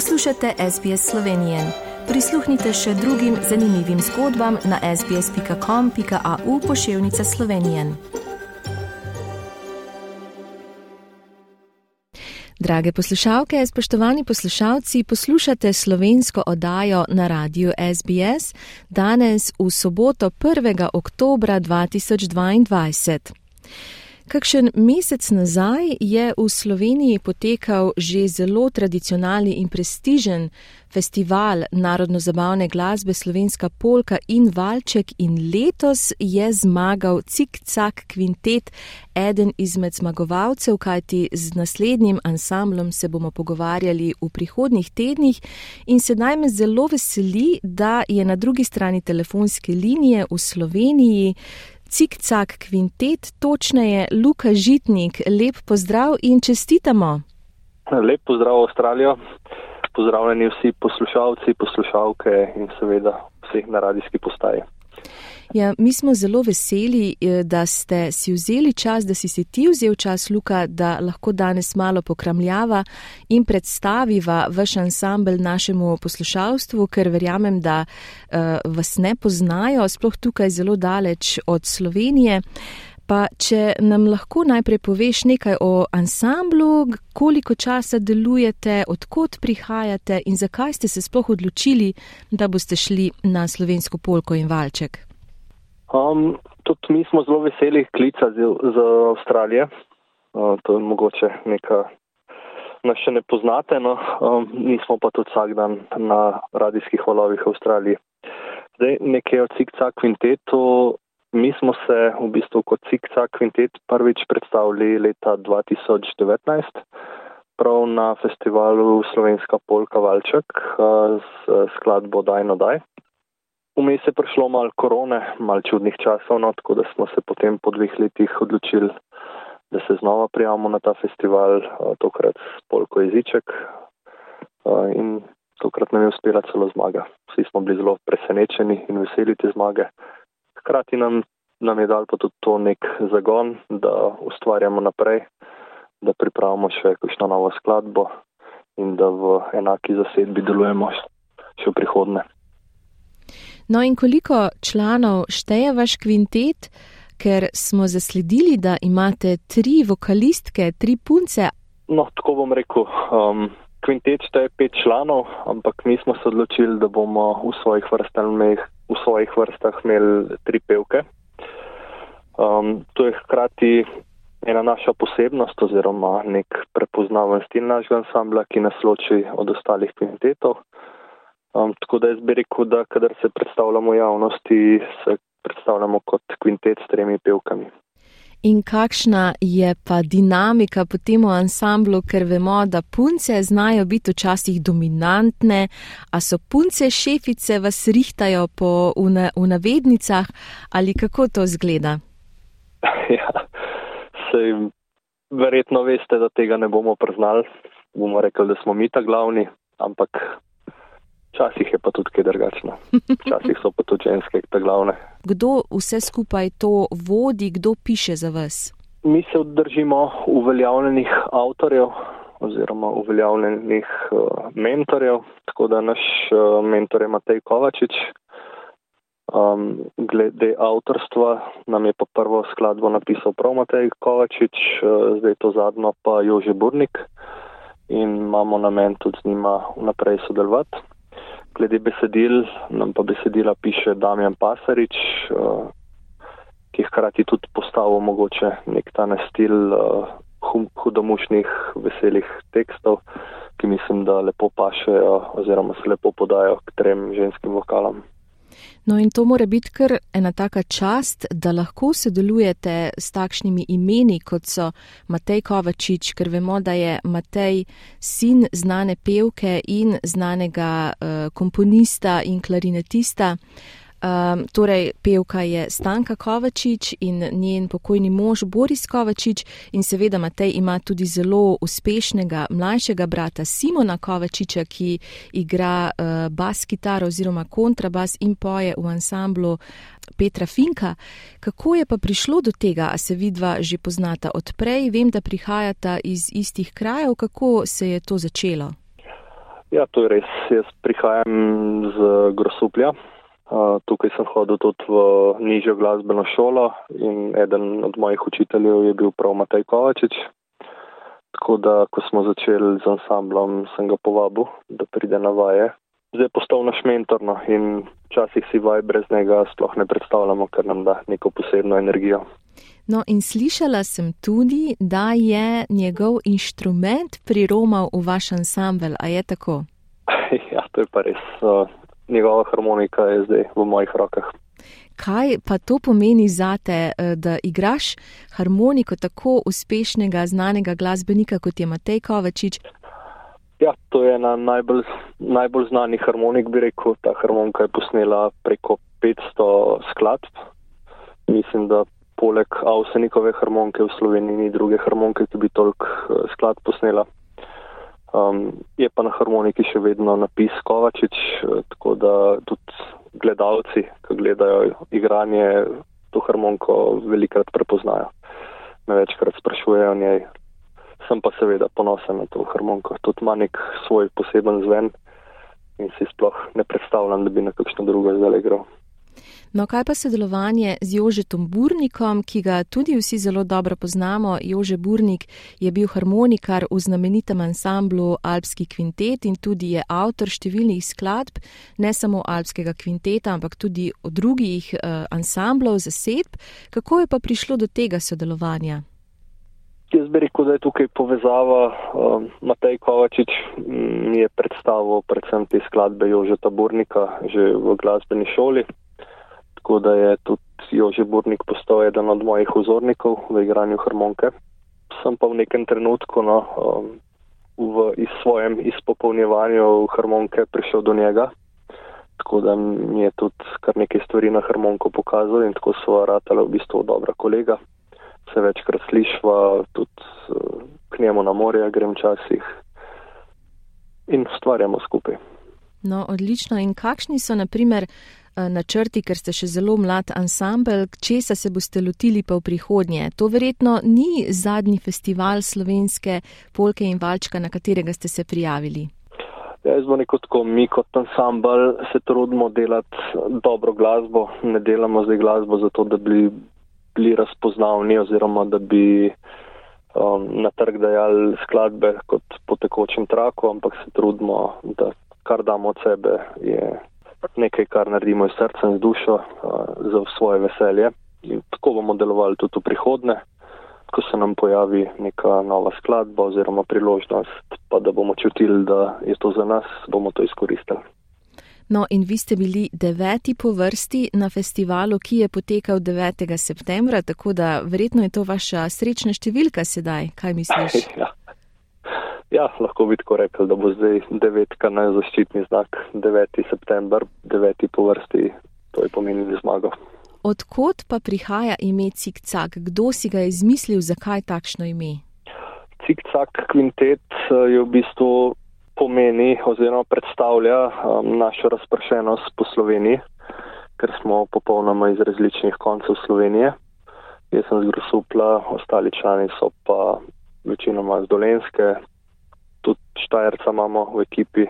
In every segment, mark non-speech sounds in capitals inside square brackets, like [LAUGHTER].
Poslušate SBS Slovenije. Prisluhnite še drugim zanimivim zgodbam na sbsp.com.au pošiljka Slovenije. Drage poslušalke, spoštovani poslušalci, poslušate slovensko oddajo na radiju SBS danes v soboto 1. oktober 2022. Kakšen mesec nazaj je v Sloveniji potekal že zelo tradicionalni in prestižen festival narodno-zabavne glasbe Slovenska polka in valček in letos je zmagal Cik-Cak kvintet, eden izmed zmagovalcev, kajti z naslednjim ansamblom se bomo pogovarjali v prihodnih tednih in sedaj me zelo veseli, da je na drugi strani telefonske linije v Sloveniji Cikcak kvintet, točneje Luka Žitnik. Lep pozdrav in čestitamo. Lep pozdrav Avstralijo, pozdravljeni vsi poslušalci, poslušalke in seveda vseh na radijski postaji. Ja, mi smo zelo veseli, eh, da ste si vzeli čas, da si si ti vzel čas, Luka, da lahko danes malo pokramljava in predstaviva vaš ansambl našemu poslušalstvu, ker verjamem, da uh, vas ne poznajo, sploh tukaj zelo daleč od Slovenije. Pa če nam lahko najprej poveš nekaj o ansamblu, koliko časa delujete, odkot prihajate in zakaj ste se sploh odločili, da boste šli na slovensko polko in valček. Um, tudi mi smo zelo veseli klica z, z Avstralije. Uh, to je mogoče neka, nas še ne poznate, no, um, nismo pa tudi vsak dan na radijskih valovih v Avstraliji. Zdaj nekaj o Cikcak kvintetu. Mi smo se v bistvu kot Cikcak kvintet prvič predstavili leta 2019, prav na festivalu Slovenska polka Valček uh, z skladbo Dajno Daj. Vmes je prišlo malo korone, malo čudnih časov, no, tako da smo se potem po dveh letih odločili, da se znova prijavimo na ta festival, tokrat s polko jeziček. In tokrat nam je uspela celo zmaga. Vsi smo bili zelo presenečeni in veseli te zmage. Hkrati nam, nam je dal pa tudi to nek zagon, da ustvarjamo naprej, da pripravimo še kakšno novo skladbo in da v enaki zasedbi delujemo še v prihodne. No in koliko članov šteje vaš kvintet, ker smo zasledili, da imate tri vokalistke, tri punce? No, tako bom rekel. Um, kvintet šteje pet članov, ampak mi smo se odločili, da bomo v svojih vrstah imeli, v svojih vrstah imeli tri pevke. Um, to je hkrati ena naša posebnost oziroma nek prepoznaven stil našega ansambla, ki nas loči od ostalih kvintetov. Um, tako da jaz bi rekel, da kadar se predstavljamo javnosti, se predstavljamo kot kvintet s tremi pevkami. In kakšna je pa dinamika po tem ansamblu, ker vemo, da punce znajo biti včasih dominantne, a so punce šefice vas rihtajo po v navednicah ali kako to zgleda? [LAUGHS] Ja, sej, verjetno veste, da tega ne bomo priznali. Bomo rekli, da smo mi ta glavni, ampak Včasih je pa tudi kaj drugačno. Včasih so pa tudi ženske, te glavne. Kdo vse skupaj to vodi, kdo piše za vas? Mi se držimo uveljavljenih avtorjev oziroma uveljavljenih uh, mentorjev, tako da naš uh, mentor je Matej Kovačič. Um, glede avtorstva nam je pa prvo skladbo napisal prav Matej Kovačič, uh, zdaj to zadnjo pa Jože Burnik in imamo namen tudi z njima vnaprej sodelovati glede besedil, nam pa besedila piše Damjan Pasarič, uh, ki hkrati tudi postavil mogoče nek ta stil uh, hudomušnih, veselih tekstov, ki mislim, da lepo pašejo oziroma se lepo podajo k trem ženskim vokalom. No, in to mora biti kar ena taka čast, da lahko sodelujete s takšnimi imeni, kot so Matej Kovačič, ker vemo, da je Matej sin znane pevke in znanega uh, komponista in klarinetista. Um, torej, pevka je Stanka Kovačič in njen pokojni mož Boris Kovačič in seveda Matej ima tudi zelo uspešnega mlajšega brata Simona Kovačiča, ki igra uh, bas kitaro oziroma kontrabas in poje v ansamblu Petra Finka. Kako je pa prišlo do tega, a se vidva že poznata odprej? Vem, da prihajata iz istih krajev. Kako se je to začelo? Ja, to je res. Jaz prihajam z Grosuplja. Tukaj sem hodil tudi v nižjo glasbeno šolo in eden od mojih učiteljev je bil prav Matej Kovačič. Tako da, ko smo začeli z ansamblom, sem ga povabil, da pride na vaje. Zdaj je postal naš mentor no, in včasih si vaj brez njega sploh ne predstavljamo, ker nam da neko posebno energijo. No, in slišala sem tudi, da je njegov inštrument priromal v vaš ansambl. A je tako? [LAUGHS] Ja, to je pa res. Njegova harmonika je zdaj v mojih rokah. Kaj pa to pomeni za te, eh, da igraš harmoniko tako uspešnega, znanega glasbenika kot je Matej Kovačič? Ja, to je ena najbolj, najbolj znanih harmonik, bi rekel. Ta harmonika je posnela preko 500 skladb. Mislim, da poleg Avsenikove harmonike v Sloveniji ni druge harmonike, ki bi toliko eh, skladb posnela. Um, je pa na harmoniki še vedno napis Kovačič, eh, tako da tudi gledalci, ki gledajo igranje, to harmoniko velikrat prepoznajo. Me večkrat sprašujejo o njej. Sem pa seveda ponosen na to harmoniko. Tudi ima nek svoj poseben zven in si sploh ne predstavljam, da bi na kakšno drugo zdaj igral. No, kaj pa sodelovanje z Jožetom Burnikom, ki ga tudi vsi zelo dobro poznamo? Jože Burnik je bil harmonikar v znamenitem ansamblu Alpski kvintet in tudi je avtor številnih skladb, ne samo Alpskega kvinteta, ampak tudi drugih uh, ansamblov za sedb. Kako je pa prišlo do tega sodelovanja? Jaz bi rekel, da je tukaj povezava. Um, Matej Kovačič mi je predstavil predvsem te skladbe Jožeta Burnika že v glasbeni šoli tako da je tudi Jože Burnik postal eden od mojih vzornikov v igranju harmonike. Sem pa v nekem trenutku no, um, v iz svojem izpopolnjevanju harmonike prišel do njega, tako da mi je tudi kar nekaj stvari na harmoniko pokazal in tako so ratale v bistvu dobra kolega. Se večkrat slišva, tudi uh, k njemu na morje grem časih in ustvarjamo skupaj. No, odlično. In kakšni so, na primer, načrti, ker ste še zelo mlad ansambl, česa se boste lotili pa v prihodnje? To verjetno ni zadnji festival slovenske polke in valčka, na katerega ste se prijavili. Ja, jaz bom rekel tako, mi kot ansambl se trudimo delati dobro glasbo, ne delamo zdaj glasbo zato, da bi bili razpoznavni oziroma da bi um, na trg dajali skladbe kot po tekočem traku, ampak se trudimo, da kar damo od sebe je nekaj, kar naredimo iz srca in z dušo za svoje veselje. In tako bomo delovali tudi v prihodne, ko se nam pojavi neka nova skladba oziroma priložnost, pa da bomo čutili, da je to za nas, bomo to izkoristili. No, in vi ste bili deveti po vrsti na festivalu, ki je potekal 9. septembra, tako da verjetno je to vaša srečna številka sedaj. Kaj misliš? [LAUGHS] Ja. Ja, lahko bi tako rekel, da bo zdaj devetka najzaščitni znak, 9. september, deveti po vrsti, to je pomenili zmago. Odkot pa prihaja ime Cikcak? Kdo si ga je izmislil, zakaj takšno ime? Cikcak kvintet eh, je v bistvu pomeni oziroma predstavlja um, našo razpršenost po Sloveniji, ker smo popolnoma iz različnih koncev Slovenije. Jaz sem z Grosupla, ostali člani so pa večinoma z Dolenske, tudi Štajerca imamo v ekipi.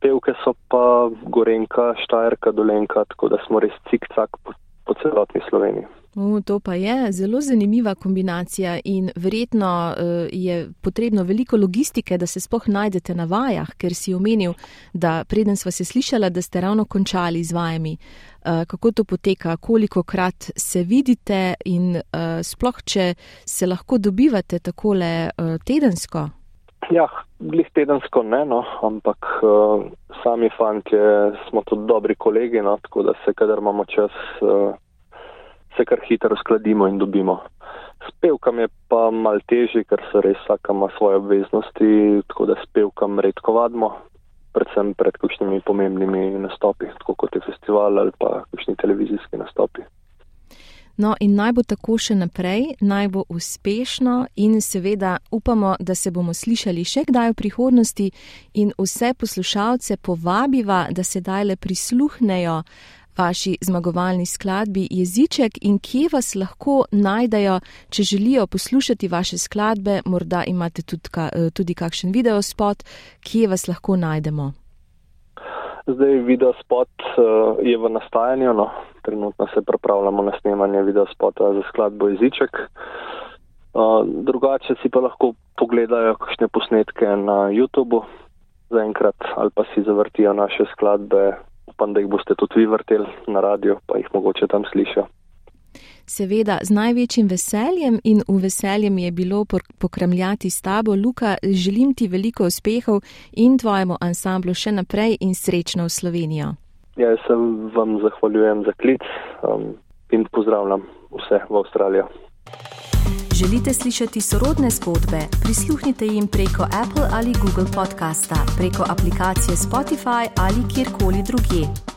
Pevke so pa Gorenka, Štajerka, Dolenka, tako da smo res cik-cak po, po celotni Sloveniji. U, to pa je zelo zanimiva kombinacija in verjetno uh, je potrebno veliko logistike, da se spoh najdete na vajah, ker si omenil, da preden sva se slišala, da ste ravno končali z vajami. Uh, kako to poteka, koliko krat se vidite in uh, sploh, če se lahko dobivate takole uh, tedensko? Ja, glih tedensko ne, no, ampak uh, sami fanti smo tudi dobri kolegi, no, tako da se, kadar imamo čas, uh, se kar hitro skladimo in dobimo. S pevkam je pa mal težji, ker se res vsaka ima svoje obveznosti, tako da s pevkam redko vadimo, predvsem pred kakšnimi pomembnimi nastopi, tako kot je festival ali pa kakšni televizijski nastopi. No, in naj bo tako še naprej, naj bo uspešno in seveda upamo, da se bomo slišali še kdaj v prihodnosti in vse poslušalce povabiva, da se daj le prisluhnejo vaši zmagovalni skladbi Jeziček in kje vas lahko najdejo, če želijo poslušati vaše skladbe, morda imate tudi, eh, tudi kakšen video spot, kje vas lahko najdemo. Zdaj video spot uh, je v nastajanju, no. Trenutno se pripravljamo na snemanje video spota za skladbo Jeziček. Uh, drugače si pa lahko pogledajo kakšne posnetke na YouTubu zaenkrat ali pa si zavrtijo naše skladbe. Upam, da jih boste tudi vi vrteli na radio, pa jih mogoče tam slišijo. Seveda, z največjim veseljem in v veseljem je bilo pokremljati s tabo, Luka. Želim ti veliko uspehov in tvojemu ansamblu še naprej in srečno v Slovenijo. Ja, jaz se vam zahvaljujem za klic um, in pozdravljam vse v Avstralijo. Želite slišati sorodne zgodbe? Prisluhnite jim preko Apple ali Google podcasta, preko aplikacije Spotify ali kjerkoli drugje.